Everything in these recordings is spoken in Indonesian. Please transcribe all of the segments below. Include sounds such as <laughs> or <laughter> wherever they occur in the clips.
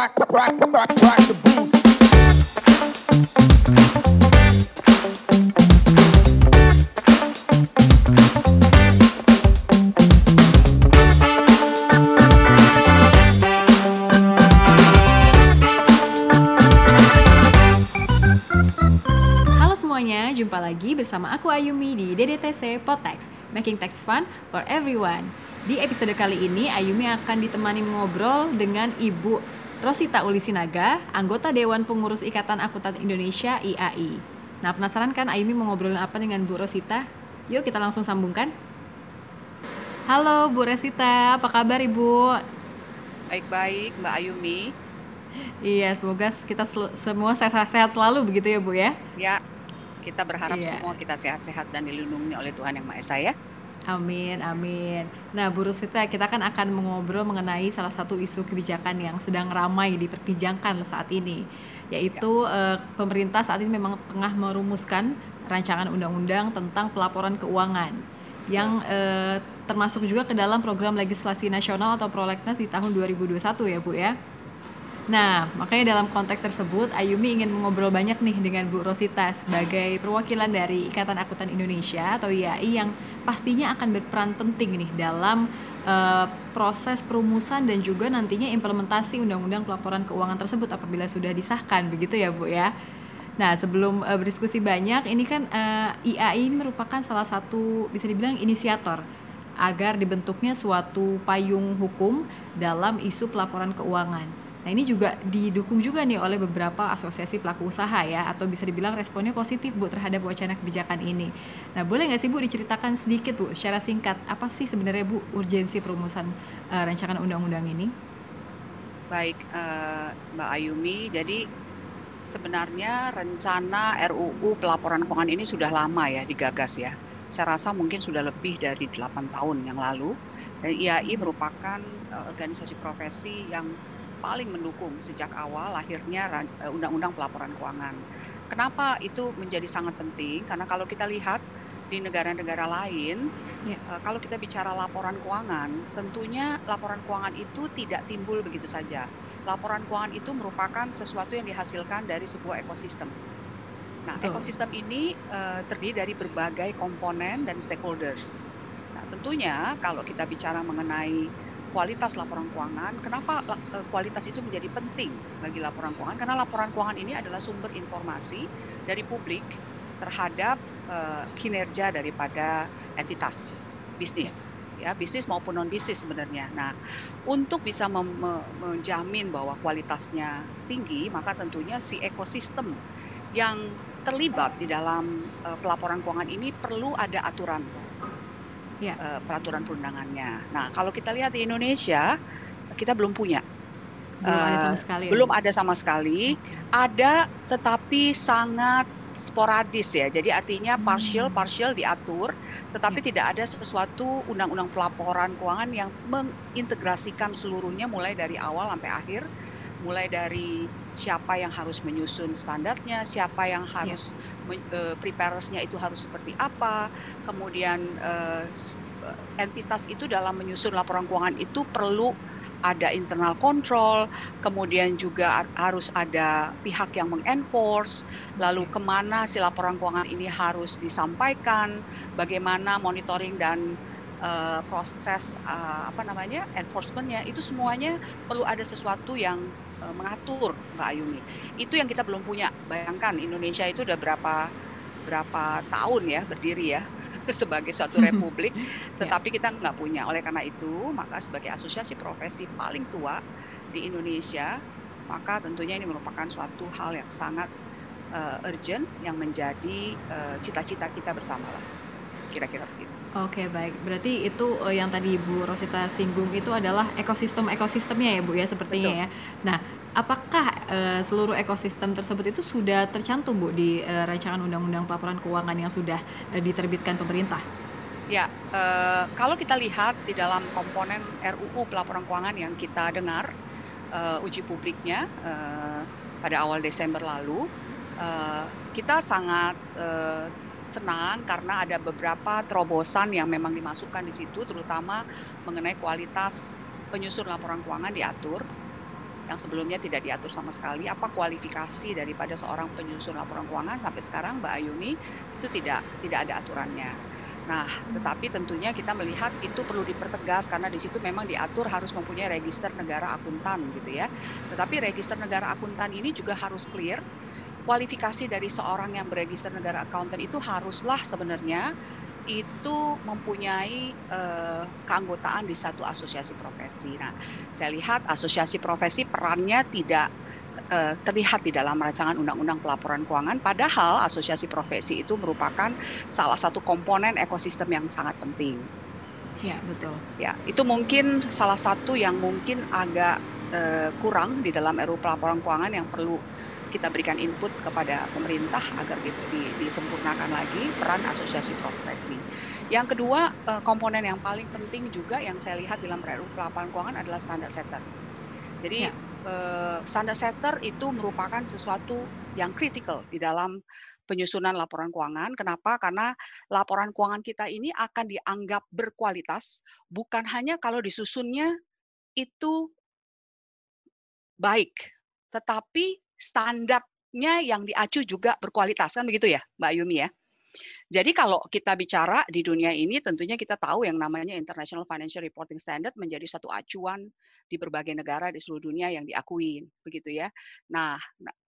rock. Halo semuanya, jumpa lagi bersama aku Ayumi di DDTC Potex, Making Tax Fun for Everyone. Di episode kali ini, Ayumi akan ditemani mengobrol dengan Ibu Rosita Ulisinaga, anggota Dewan Pengurus Ikatan Akuntan Indonesia IAI. Nah, penasaran kan Ayumi mau ngobrolin apa dengan Bu Rosita? Yuk kita langsung sambungkan. Halo Bu Rosita, apa kabar Ibu? Baik-baik, Mbak Ayumi. Iya, semoga kita sel- semua sehat-sehat selalu begitu ya Bu ya? Ya, kita berharap Iya. semua kita sehat-sehat dan dilindungi oleh Tuhan Yang Maha Esa ya. Amin, amin. Nah, Bu Rusita, kita kan akan mengobrol mengenai salah satu isu kebijakan yang sedang ramai diperbincangkan saat ini, yaitu eh, pemerintah saat ini memang tengah merumuskan rancangan undang-undang tentang pelaporan keuangan yang eh, termasuk juga ke dalam program legislasi nasional atau prolegnas di tahun 2021 ya, Bu ya. Nah, makanya dalam konteks tersebut, Ayumi ingin mengobrol banyak nih dengan Bu Rosita sebagai perwakilan dari Ikatan Akuntan Indonesia atau IAI yang pastinya akan berperan penting nih dalam eh, proses perumusan dan juga nantinya implementasi Undang-Undang Pelaporan Keuangan tersebut apabila sudah disahkan, begitu ya Bu ya. Nah, sebelum eh, berdiskusi banyak, ini kan eh, IAI ini merupakan salah satu bisa dibilang inisiator agar dibentuknya suatu payung hukum dalam isu pelaporan keuangan. Nah ini juga didukung juga nih oleh beberapa asosiasi pelaku usaha ya atau bisa dibilang responnya positif Bu terhadap wacana kebijakan ini. Nah boleh nggak sih Bu diceritakan sedikit Bu secara singkat apa sih sebenarnya Bu urgensi perumusan eh, rancangan undang-undang ini? Baik, eh, Mbak Ayumi. Jadi sebenarnya rencana RUU pelaporan keuangan ini sudah lama ya digagas ya. Saya rasa mungkin sudah lebih dari 8 tahun yang lalu. Dan IAI merupakan eh, organisasi profesi yang paling mendukung sejak awal lahirnya eh, Undang-Undang Pelaporan Keuangan. Kenapa itu menjadi sangat penting? Karena kalau kita lihat di negara-negara lain, Ya. eh, kalau kita bicara laporan keuangan, tentunya laporan keuangan itu tidak timbul begitu saja. Laporan keuangan itu merupakan sesuatu yang dihasilkan dari sebuah ekosistem. Nah, Betul. ekosistem ini eh, terdiri dari berbagai komponen dan stakeholders. Nah, tentunya kalau kita bicara mengenai kualitas laporan keuangan, kenapa eh, kualitas itu menjadi penting bagi laporan keuangan? Karena laporan keuangan ini adalah sumber informasi dari publik terhadap eh, kinerja daripada entitas bisnis, ya bisnis maupun non bisnis sebenarnya. Nah, untuk bisa mem- menjamin bahwa kualitasnya tinggi, maka tentunya si ekosistem yang terlibat di dalam eh, pelaporan keuangan ini perlu ada aturan Ya. eh, peraturan perundangannya. Nah, kalau kita lihat di Indonesia, kita belum punya, Belum ada sama Eh, sekali. ya, belum ada sama sekali. Oke. Ada, tetapi sangat sporadis ya. Jadi artinya partial Hmm. partial diatur, tetapi tidak ada sesuatu undang-undang pelaporan keuangan yang mengintegrasikan seluruhnya mulai dari awal sampai akhir mulai dari siapa yang harus menyusun standarnya, siapa yang harus men- eh, preparersnya itu harus seperti apa, kemudian eh, entitas itu dalam menyusun laporan keuangan itu perlu ada internal control, kemudian juga ar- harus ada pihak yang mengenforce, lalu ke mana si laporan keuangan ini harus disampaikan, bagaimana monitoring dan eh, proses eh, apa namanya enforcementnya itu semuanya perlu ada sesuatu yang eh, mengatur Mbak Ayumi. Itu yang kita belum punya. Bayangkan Indonesia itu udah berapa berapa tahun ya berdiri ya <laughs> sebagai suatu republik, <laughs> tetapi kita nggak punya. Oleh karena itu, maka sebagai asosiasi profesi paling tua di Indonesia, maka tentunya ini merupakan suatu hal yang sangat eh, urgent yang menjadi cita-cita kita bersama lah. Kira-kira begitu. Oke baik, berarti itu eh, yang tadi Bu Rosita singgung itu adalah ekosistem ekosistemnya ya Bu ya sepertinya Betul. ya. Nah, apakah eh, seluruh ekosistem tersebut itu sudah tercantum Bu di eh, rancangan undang-undang pelaporan keuangan yang sudah eh, diterbitkan pemerintah? Ya, eh, kalau kita lihat di dalam komponen RUU pelaporan keuangan yang kita dengar eh, uji publiknya eh, pada awal Desember lalu, eh, kita sangat eh, senang karena ada beberapa terobosan yang memang dimasukkan di situ, terutama mengenai kualitas penyusun laporan keuangan diatur. yang sebelumnya tidak diatur sama sekali. Apa kualifikasi daripada seorang penyusun laporan keuangan sampai sekarang Mbak Ayumi itu tidak tidak ada aturannya. Nah, tetapi tentunya kita melihat itu perlu dipertegas karena di situ memang diatur harus mempunyai register negara akuntan gitu ya. Tetapi register negara akuntan ini juga harus clear kualifikasi dari seorang yang beregister negara akuntan itu haruslah sebenarnya itu mempunyai uh, keanggotaan di satu asosiasi profesi. Nah, saya lihat asosiasi profesi perannya tidak uh, terlihat di dalam rancangan undang-undang pelaporan keuangan padahal asosiasi profesi itu merupakan salah satu komponen ekosistem yang sangat penting. Ya, betul. Ya, itu mungkin salah satu yang mungkin agak uh, kurang di dalam RUU pelaporan keuangan yang perlu kita berikan input kepada pemerintah agar di, di, disempurnakan lagi peran asosiasi profesi. Yang kedua, eh, komponen yang paling penting juga yang saya lihat dalam RUU Pelaporan Keuangan adalah standar setter. Jadi ya. Eh, standar setter itu merupakan sesuatu yang kritikal di dalam penyusunan laporan keuangan. Kenapa? Karena laporan keuangan kita ini akan dianggap berkualitas bukan hanya kalau disusunnya itu baik, tetapi standarnya yang diacu juga berkualitas kan begitu ya Mbak Yumi ya. Jadi kalau kita bicara di dunia ini tentunya kita tahu yang namanya International Financial Reporting Standard menjadi satu acuan di berbagai negara di seluruh dunia yang diakui begitu ya. Nah,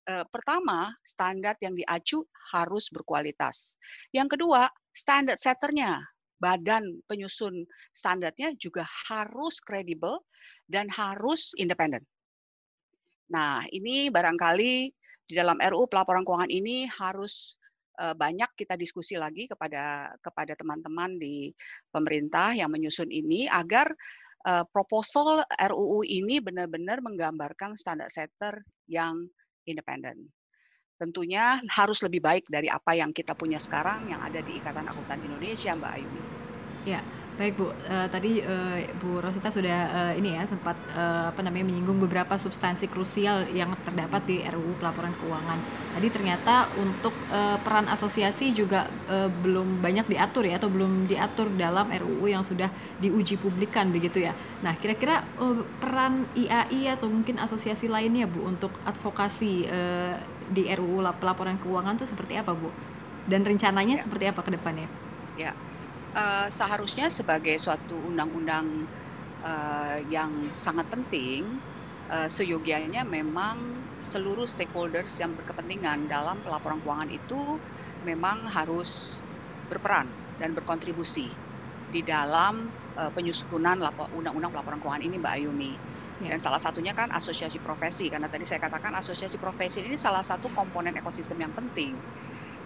eh, pertama standar yang diacu harus berkualitas. Yang kedua, standar setternya badan penyusun standarnya juga harus kredibel dan harus independen. Nah, ini barangkali di dalam RU pelaporan keuangan ini harus banyak kita diskusi lagi kepada kepada teman-teman di pemerintah yang menyusun ini agar proposal RUU ini benar-benar menggambarkan standar setter yang independen. Tentunya harus lebih baik dari apa yang kita punya sekarang yang ada di Ikatan Akuntan Indonesia, Mbak Ayumi. Ya, Baik Bu, uh, tadi uh, Bu Rosita sudah uh, ini ya sempat uh, apa namanya menyinggung beberapa substansi krusial yang terdapat di RUU pelaporan keuangan. Tadi ternyata untuk uh, peran asosiasi juga uh, belum banyak diatur ya atau belum diatur dalam RUU yang sudah diuji publikan begitu ya. Nah, kira-kira uh, peran IAI atau mungkin asosiasi lainnya Bu untuk advokasi uh, di RUU pelaporan keuangan itu seperti apa Bu? Dan rencananya ya. seperti apa ke depannya? Ya uh, seharusnya sebagai suatu undang-undang uh, yang sangat penting, uh, seyogianya memang seluruh stakeholders yang berkepentingan dalam pelaporan keuangan itu memang harus berperan dan berkontribusi di dalam uh, penyusunan undang-undang pelaporan keuangan ini, Mbak Ayumi. Ya. Dan salah satunya kan asosiasi profesi, karena tadi saya katakan asosiasi profesi ini salah satu komponen ekosistem yang penting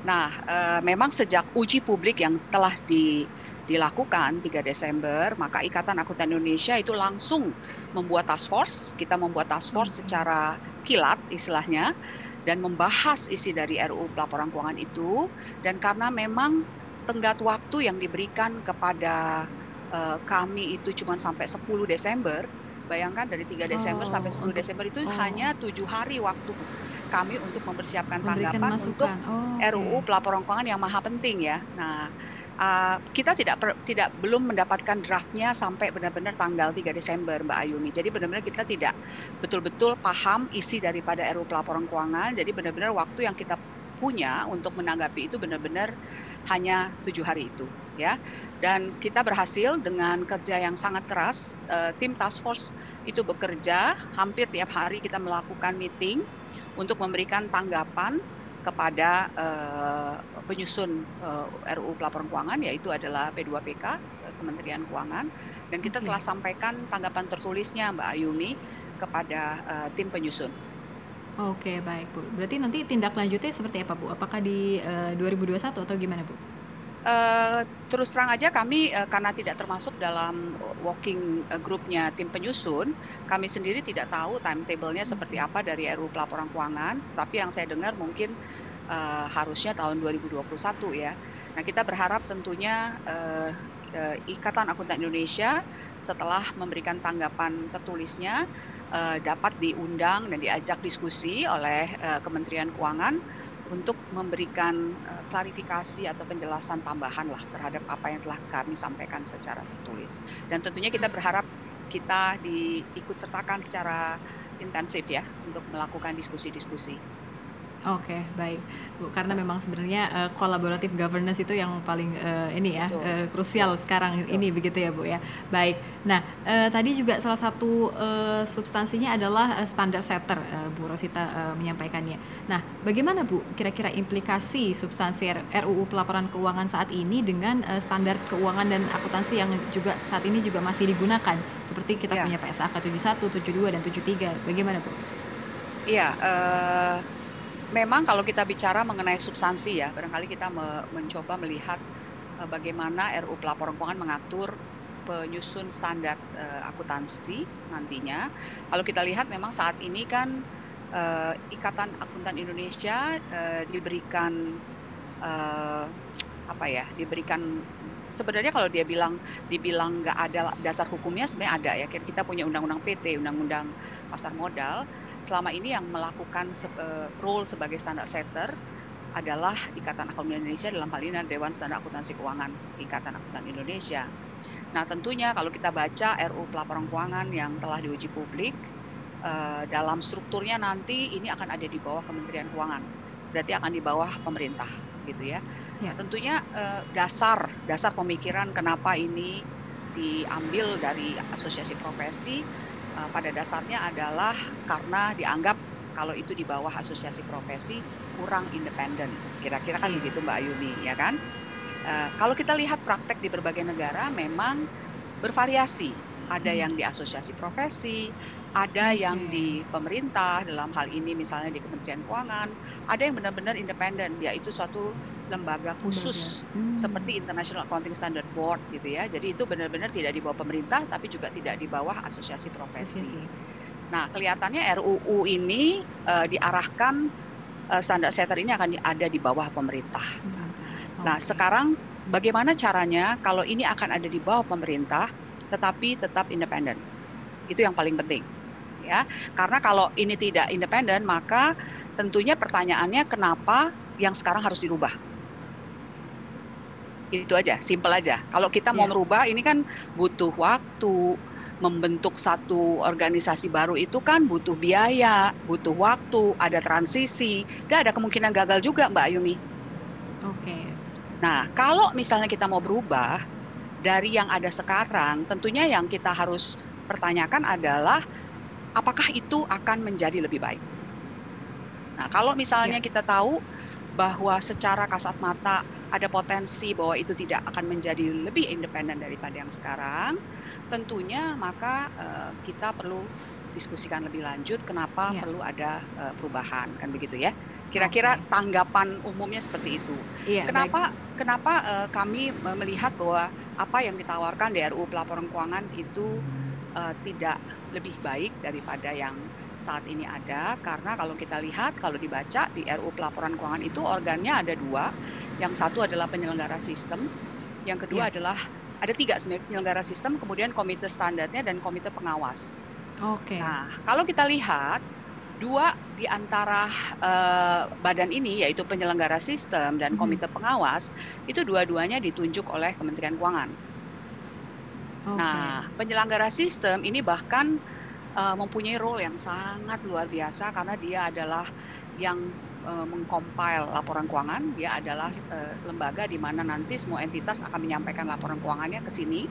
Nah, e, memang sejak uji publik yang telah di, dilakukan 3 Desember, maka Ikatan Akuntan Indonesia itu langsung membuat task force. Kita membuat task force secara kilat istilahnya dan membahas isi dari RUU pelaporan keuangan itu dan karena memang tenggat waktu yang diberikan kepada e, kami itu cuma sampai 10 Desember, bayangkan dari 3 Desember oh, sampai 10 Desember itu oh. hanya tujuh hari waktu kami untuk mempersiapkan Memberikan tanggapan masukan. untuk oh, okay. RUU pelaporan keuangan yang maha penting ya. Nah, uh, kita tidak per, tidak belum mendapatkan draftnya sampai benar-benar tanggal 3 Desember Mbak Ayumi. Jadi benar-benar kita tidak betul-betul paham isi daripada RUU pelaporan keuangan. Jadi benar-benar waktu yang kita punya untuk menanggapi itu benar-benar hanya tujuh hari itu ya dan kita berhasil dengan kerja yang sangat keras uh, tim task force itu bekerja hampir tiap hari kita melakukan meeting untuk memberikan tanggapan kepada uh, penyusun uh, eh, RUU pelaporan keuangan yaitu adalah P2PK Kementerian Keuangan dan kita okay. telah sampaikan tanggapan tertulisnya Mbak Ayumi kepada uh, tim penyusun. Oke, baik Bu. Berarti nanti tindak lanjutnya seperti apa Bu? Apakah di uh, 2021 atau gimana Bu? Uh, terus terang aja kami uh, karena tidak termasuk dalam working uh, groupnya tim penyusun, kami sendiri tidak tahu timetable-nya seperti apa dari RUU pelaporan keuangan. Tapi yang saya dengar mungkin uh, harusnya tahun 2021 ya. Nah kita berharap tentunya uh, uh, Ikatan Akuntan Indonesia setelah memberikan tanggapan tertulisnya uh, dapat diundang dan diajak diskusi oleh uh, Kementerian Keuangan untuk memberikan uh, klarifikasi atau penjelasan tambahan lah terhadap apa yang telah kami sampaikan secara tertulis. Dan tentunya kita berharap kita diikut sertakan secara intensif ya untuk melakukan diskusi-diskusi. Oke, baik, Bu. Karena memang sebenarnya uh, collaborative governance itu yang paling uh, ini ya uh, krusial sekarang Betul. ini begitu ya, Bu ya. Baik. Nah, uh, tadi juga salah satu uh, substansinya adalah uh, standar setter, uh, Bu Rosita uh, menyampaikannya. Nah, bagaimana Bu kira-kira implikasi substansi RUU pelaporan keuangan saat ini dengan uh, standar keuangan dan akuntansi yang juga saat ini juga masih digunakan seperti kita ya. punya PSAK 71, 72 dan 73. Bagaimana, Bu? Iya, uh memang kalau kita bicara mengenai substansi ya, barangkali kita me mencoba melihat uh, bagaimana RU pelaporan keuangan mengatur penyusun standar uh, akuntansi nantinya. Kalau kita lihat memang saat ini kan uh, Ikatan Akuntan Indonesia uh, diberikan uh, apa ya, diberikan sebenarnya kalau dia bilang dibilang nggak ada dasar hukumnya sebenarnya ada ya kita punya undang-undang PT undang-undang pasar modal selama ini yang melakukan uh, role sebagai standar setter adalah Ikatan Akuntan Indonesia dalam hal ini Dewan Standar Akuntansi Keuangan Ikatan Akuntan Indonesia. Nah tentunya kalau kita baca RU pelaporan keuangan yang telah diuji publik uh, dalam strukturnya nanti ini akan ada di bawah Kementerian Keuangan, berarti akan di bawah pemerintah gitu ya. ya. Nah, tentunya uh, dasar dasar pemikiran kenapa ini diambil dari asosiasi profesi uh, pada dasarnya adalah karena dianggap kalau itu di bawah asosiasi profesi kurang independen. Kira-kira kan begitu Mbak Ayuni, ya kan? Uh, kalau kita lihat praktek di berbagai negara memang bervariasi. Ada hmm. yang di asosiasi profesi, ada yang di pemerintah dalam hal ini misalnya di Kementerian Keuangan, ada yang benar-benar independen, yaitu suatu lembaga khusus hmm. seperti International Accounting Standard Board gitu ya. Jadi itu benar-benar tidak di bawah pemerintah tapi juga tidak di bawah asosiasi profesi. Nah, kelihatannya RUU ini uh, diarahkan uh, standar setter ini akan ada di bawah pemerintah. Okay. Nah, sekarang bagaimana caranya kalau ini akan ada di bawah pemerintah tetapi tetap independen? Itu yang paling penting ya. Karena kalau ini tidak independen, maka tentunya pertanyaannya kenapa yang sekarang harus dirubah? Itu aja, simple aja. Kalau kita mau yeah. merubah ini kan butuh waktu, membentuk satu organisasi baru itu kan butuh biaya, butuh waktu, ada transisi, dan ada kemungkinan gagal juga Mbak Yumi. Oke. Okay. Nah, kalau misalnya kita mau berubah dari yang ada sekarang, tentunya yang kita harus pertanyakan adalah apakah itu akan menjadi lebih baik? Nah, kalau misalnya ya. kita tahu bahwa secara kasat mata ada potensi bahwa itu tidak akan menjadi lebih independen daripada yang sekarang, tentunya maka uh, kita perlu diskusikan lebih lanjut kenapa ya. perlu ada uh, perubahan kan begitu ya. Kira-kira okay. tanggapan umumnya seperti itu. Ya, kenapa baik. kenapa uh, kami melihat bahwa apa yang ditawarkan di RUU pelaporan keuangan itu uh, tidak lebih baik daripada yang saat ini ada karena kalau kita lihat kalau dibaca di RU pelaporan keuangan itu organnya ada dua yang satu adalah penyelenggara sistem yang kedua ya. adalah ada tiga penyelenggara sistem kemudian komite standarnya dan komite pengawas. Oke. Okay. Nah kalau kita lihat dua di antara uh, badan ini yaitu penyelenggara sistem dan mhm. komite pengawas itu dua-duanya ditunjuk oleh Kementerian Keuangan. Okay. Nah, penyelenggara sistem ini bahkan uh, mempunyai role yang sangat luar biasa karena dia adalah yang uh, mengcompile laporan keuangan. Dia adalah uh, lembaga di mana nanti semua entitas akan menyampaikan laporan keuangannya ke sini.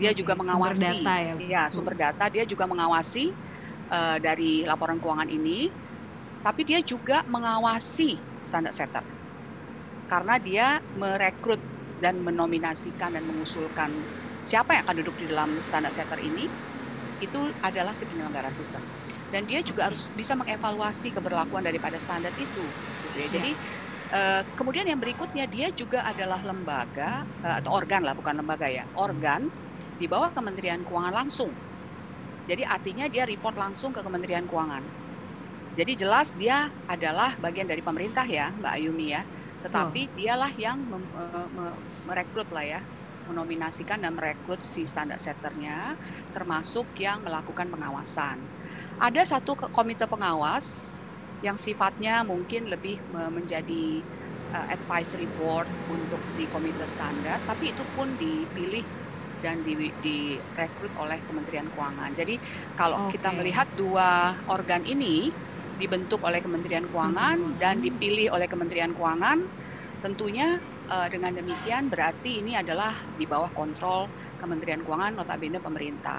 Dia okay, juga mengawasi sumber data ya. Iya, sumber data. Dia juga mengawasi uh, dari laporan keuangan ini. Tapi dia juga mengawasi standar setter. Karena dia merekrut dan menominasikan dan mengusulkan siapa yang akan duduk di dalam standar setter ini itu adalah si penyelenggara sistem. Dan dia juga harus bisa mengevaluasi keberlakuan daripada standar itu gitu ya. jadi uh, kemudian yang berikutnya dia juga adalah lembaga uh, atau organ lah bukan lembaga ya organ di bawah Kementerian Keuangan langsung. Jadi artinya dia report langsung ke Kementerian Keuangan. Jadi jelas dia adalah bagian dari pemerintah ya Mbak Ayumi ya. Tetapi oh. dialah yang merekrut lah ya menominasikan dan merekrut si standar setternya, termasuk yang melakukan pengawasan. Ada satu komite pengawas yang sifatnya mungkin lebih menjadi uh, advisory board untuk si komite standar, tapi itu pun dipilih dan di, direkrut oleh Kementerian Keuangan. Jadi kalau Oke. kita melihat dua organ ini dibentuk oleh Kementerian Keuangan dan dipilih oleh Kementerian Keuangan, tentunya dengan demikian berarti ini adalah di bawah kontrol Kementerian Keuangan notabene pemerintah.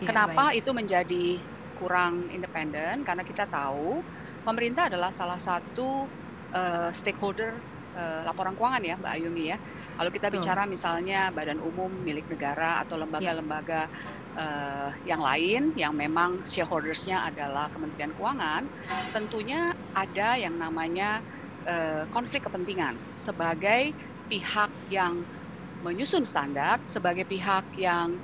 Iya, Kenapa baik. itu menjadi kurang independen? Karena kita tahu pemerintah adalah salah satu uh, stakeholder uh, laporan keuangan ya, Mbak Ayumi ya. Kalau kita Betul. bicara misalnya badan umum milik negara atau lembaga-lembaga uh, yang lain yang memang shareholdersnya adalah Kementerian Keuangan, tentunya ada yang namanya uh, konflik kepentingan sebagai pihak yang menyusun standar, sebagai pihak yang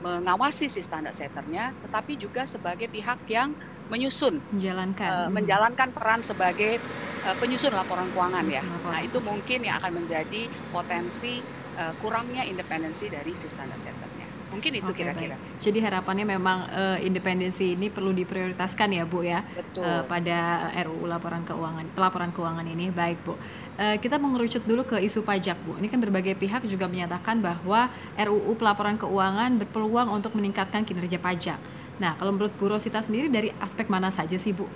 mengawasi si standar setternya, tetapi juga sebagai pihak yang menyusun menjalankan uh, menjalankan peran sebagai uh, penyusun laporan keuangan ya. Penyusun laporan, Nah itu mungkin yang akan menjadi potensi uh, kurangnya independensi dari si standar setternya. Mungkin itu kira-kira. baik. Jadi harapannya memang eh, independensi ini perlu diprioritaskan ya, Bu ya. Betul. eh, pada RUU laporan keuangan pelaporan keuangan ini baik Bu Eh, kita mengerucut dulu ke isu pajak Bu ini kan berbagai pihak juga menyatakan bahwa RUU pelaporan keuangan berpeluang untuk meningkatkan kinerja pajak nah kalau menurut Bu Rosita sendiri dari aspek mana saja sih Bu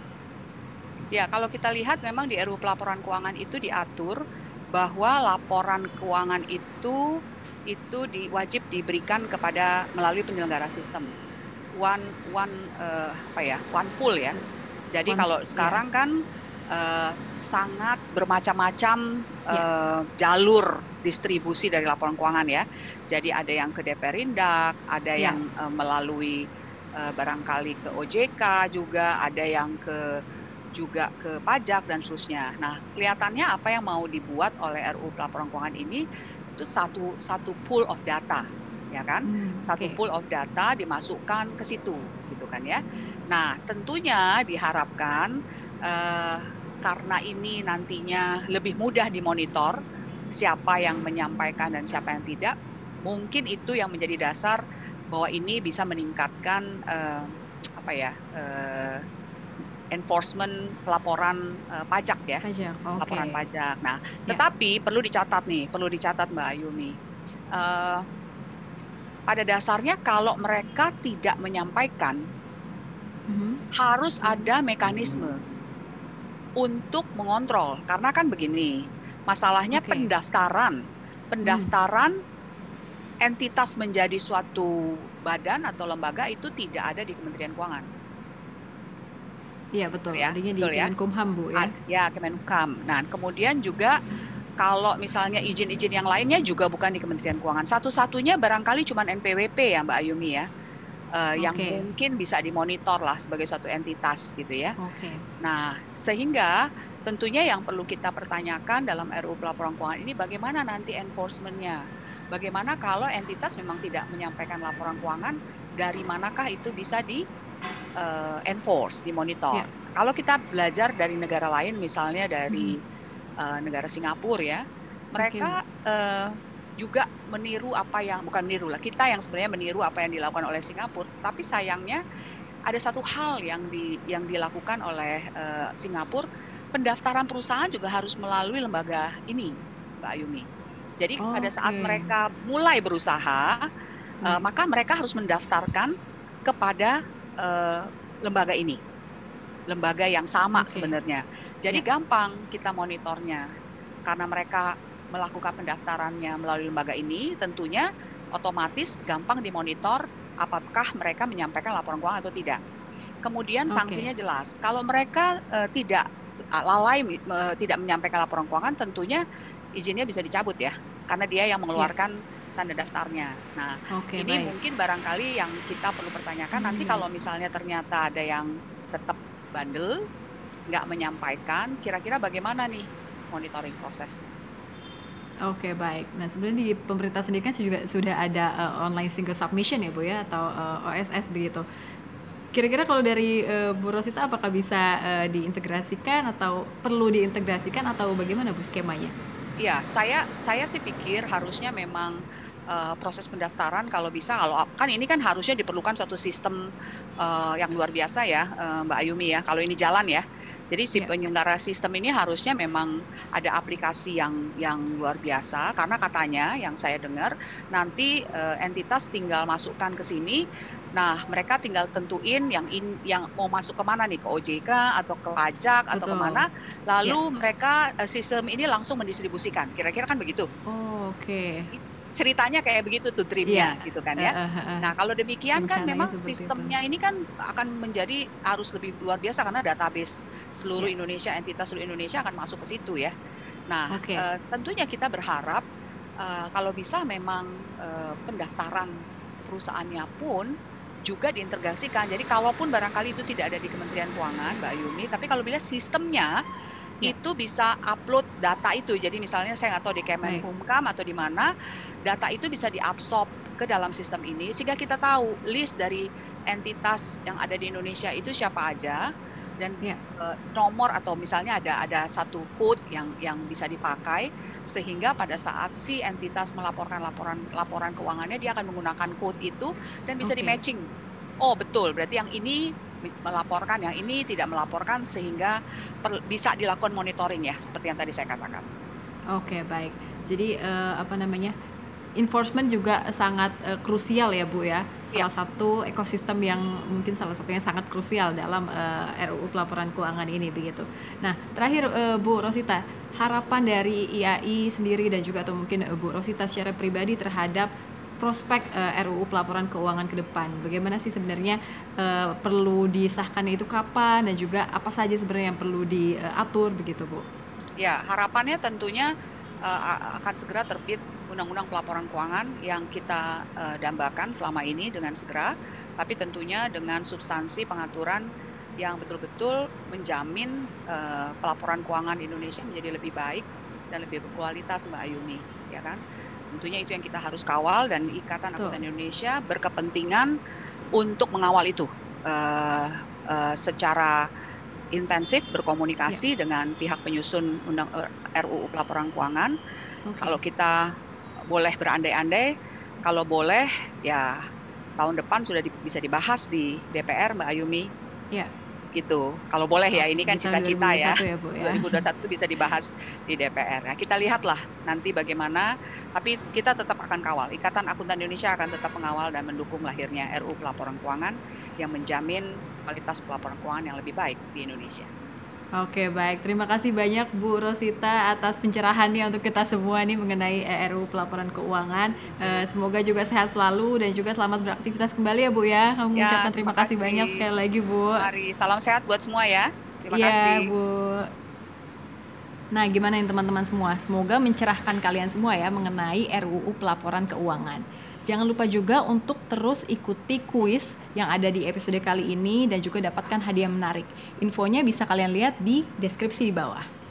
Ya, kalau kita lihat memang di RUU pelaporan keuangan itu diatur bahwa laporan keuangan itu itu di, wajib diberikan kepada melalui penyelenggara sistem. One one eh, apa ya? One pool ya. Jadi One- kalau ya. sekarang kan eh, sangat bermacam-macam Ya. eh, jalur distribusi dari laporan keuangan ya. Jadi ada yang ke DPR Indak, ada Ya. yang melalui barangkali ke OJK juga, ada yang ke juga ke pajak dan seterusnya. Nah, kelihatannya apa yang mau dibuat oleh RUU pelaporan keuangan ini itu satu satu pool of data, ya kan? Hmm, Satu oke. pool of data dimasukkan ke situ, gitu kan ya. Nah, tentunya diharapkan eh, karena ini nantinya lebih mudah dimonitor siapa yang menyampaikan dan siapa yang tidak, mungkin itu yang menjadi dasar bahwa ini bisa meningkatkan eh, apa ya? eh, enforcement pelaporan eh, pajak ya pajak oke laporan pajak. Nah, Ya. tetapi perlu dicatat nih, perlu dicatat Mbak Ayumi. Eh, pada dasarnya kalau mereka tidak menyampaikan, Mhm. harus ada mekanisme untuk mengontrol. Karena kan begini, masalahnya Oke. pendaftaran, pendaftaran entitas menjadi suatu badan atau lembaga itu tidak ada di Kementerian Keuangan. Iya betul ya, di betul ya. Kemenkumham Bu ya ya Kemenhukam. Nah, kemudian juga kalau misalnya izin-izin yang lainnya juga bukan di Kementerian Keuangan. Satu-satunya barangkali cuma NPWP ya Mbak Ayumi ya. Eh, yang Oke. mungkin bisa dimonitor lah sebagai suatu entitas gitu ya. oke Nah, sehingga tentunya yang perlu kita pertanyakan dalam RUU pelaporan keuangan ini bagaimana nanti enforcement-nya? Bagaimana kalau entitas memang tidak menyampaikan laporan keuangan, dari manakah itu bisa di eh, enforce, dimonitor? Ya. Kalau kita belajar dari negara lain, misalnya dari eh, negara Singapura ya, mereka eh, juga meniru apa yang bukan meniru lah, kita yang sebenarnya meniru apa yang dilakukan oleh Singapura, tapi sayangnya ada satu hal yang di yang dilakukan oleh eh, Singapura, pendaftaran perusahaan juga harus melalui lembaga ini, Mbak Ayumi. Jadi pada saat Oke. mereka mulai berusaha, eh, Baik. maka mereka harus mendaftarkan kepada eh, lembaga ini, lembaga yang sama Oke. sebenarnya. Jadi Ya. gampang kita monitornya, karena mereka melakukan pendaftarannya melalui lembaga ini, tentunya otomatis gampang dimonitor apakah mereka menyampaikan laporan keuangan atau tidak. Kemudian sanksinya jelas. Kalau mereka eh, tidak lalai eh, tidak menyampaikan laporan keuangan, tentunya izinnya bisa dicabut ya, karena dia yang mengeluarkan tanda daftarnya. Nah, oke ini baik mungkin barangkali yang kita perlu pertanyakan nanti Hmm. kalau misalnya ternyata ada yang tetap bandel, nggak menyampaikan, kira-kira bagaimana nih monitoring prosesnya? Oke baik. Nah sebenarnya di pemerintah sendiri kan juga sudah ada uh, online single submission ya bu ya atau uh, OSS begitu. Kira-kira kalau dari uh, Bu Rosita apakah bisa uh, diintegrasikan atau perlu diintegrasikan atau bagaimana bu skemanya? Ya, saya saya sih pikir harusnya memang uh, proses pendaftaran kalau bisa kalau kan ini kan harusnya diperlukan suatu sistem uh, yang luar biasa ya uh, Mbak Ayumi ya kalau ini jalan ya jadi si yeah. penyelenggara sistem ini harusnya memang ada aplikasi yang yang luar biasa karena katanya yang saya dengar nanti uh, entitas tinggal masukkan ke sini Nah, mereka tinggal tentuin yang in, yang mau masuk ke mana nih ke OJK atau ke pajak Betul. atau ke mana, lalu yeah. mereka uh, sistem ini langsung mendistribusikan. Kira-kira kan begitu. Oh, oke. Okay ceritanya kayak begitu tuh dreamnya yeah. gitu kan ya. Uh, uh, uh. Nah kalau demikian kan memang sistemnya itu. ini kan akan menjadi harus lebih luar biasa karena database seluruh yeah. Indonesia entitas seluruh Indonesia akan masuk ke situ ya. Nah okay. uh, tentunya kita berharap uh, kalau bisa memang uh, pendaftaran perusahaannya pun juga diintegrasikan. Jadi kalaupun barangkali itu tidak ada di Kementerian Keuangan, Mbak Yumi, tapi kalau bila sistemnya ya. itu bisa upload data itu. Jadi misalnya saya nggak tahu di Kemenkumham atau di mana, data itu bisa diabsorb ke dalam sistem ini sehingga kita tahu list dari entitas yang ada di Indonesia itu siapa aja dan ya. uh, nomor atau misalnya ada ada satu code yang yang bisa dipakai sehingga pada saat si entitas melaporkan laporan laporan keuangannya dia akan menggunakan code itu dan bisa okay. di matching. Oh betul, berarti yang ini melaporkan, yang ini tidak melaporkan sehingga per, bisa dilakukan monitoring ya, seperti yang tadi saya katakan. Oke, baik. Jadi uh, apa namanya? Enforcement juga sangat uh, krusial ya Bu ya. Salah ya. satu ekosistem yang mungkin salah satunya sangat krusial dalam uh, eh, RUU pelaporan keuangan ini begitu. Nah, terakhir uh, Bu Rosita, harapan dari IAI sendiri dan juga atau mungkin uh, Bu Rosita secara pribadi terhadap prospek uh, RUU pelaporan keuangan ke depan. Bagaimana sih sebenarnya uh, perlu disahkan itu kapan dan juga apa saja sebenarnya yang perlu diatur begitu, Bu? Ya, harapannya tentunya uh, akan segera terbit undang-undang pelaporan keuangan yang kita uh, dambakan selama ini dengan segera, tapi tentunya dengan substansi pengaturan yang betul-betul menjamin uh, pelaporan keuangan Indonesia menjadi lebih baik dan lebih berkualitas Mbak Ayumi, ya kan? Tentunya itu yang kita harus kawal dan Ikatan Akuntan Indonesia berkepentingan untuk mengawal itu uh, uh, secara intensif berkomunikasi ya. dengan pihak penyusun undang uh, RUU pelaporan keuangan. Okay. Kalau kita boleh berandai-andai, kalau boleh ya tahun depan sudah di, bisa dibahas di DPR Mbak Ayumi. Ya gitu. Kalau boleh ya, ini kan cita-cita ya. ya, Bu, ya. 2021 bisa dibahas di DPR. Nah, kita lihatlah nanti bagaimana. Tapi kita tetap akan kawal. Ikatan Akuntan Indonesia akan tetap mengawal dan mendukung lahirnya RU pelaporan keuangan yang menjamin kualitas pelaporan keuangan yang lebih baik di Indonesia. Oke baik, terima kasih banyak Bu Rosita atas pencerahannya untuk kita semua nih mengenai RUU pelaporan keuangan. Uh, semoga juga sehat selalu dan juga selamat beraktivitas kembali ya Bu ya. Kami ya, mengucapkan terima, kasih. kasih banyak sekali lagi Bu. Mari salam sehat buat semua ya. Terima ya, kasih. Bu. Nah, gimana nih teman-teman semua? Semoga mencerahkan kalian semua ya mengenai RUU pelaporan keuangan. Jangan lupa juga untuk terus ikuti kuis yang ada di episode kali ini dan juga dapatkan hadiah menarik. Infonya bisa kalian lihat di deskripsi di bawah.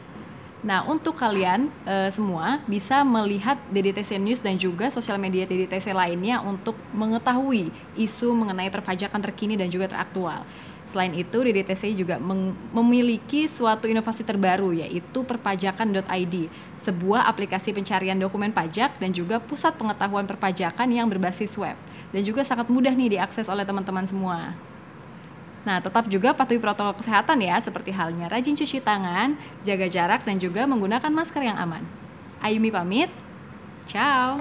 Nah, untuk kalian e, semua bisa melihat DDTC News dan juga sosial media DDTC lainnya untuk mengetahui isu mengenai perpajakan terkini dan juga teraktual. Selain itu, DDTC juga memiliki suatu inovasi terbaru yaitu perpajakan.id, sebuah aplikasi pencarian dokumen pajak dan juga pusat pengetahuan perpajakan yang berbasis web dan juga sangat mudah nih diakses oleh teman-teman semua. Nah, tetap juga patuhi protokol kesehatan ya, seperti halnya rajin cuci tangan, jaga jarak, dan juga menggunakan masker yang aman. Ayumi pamit, ciao!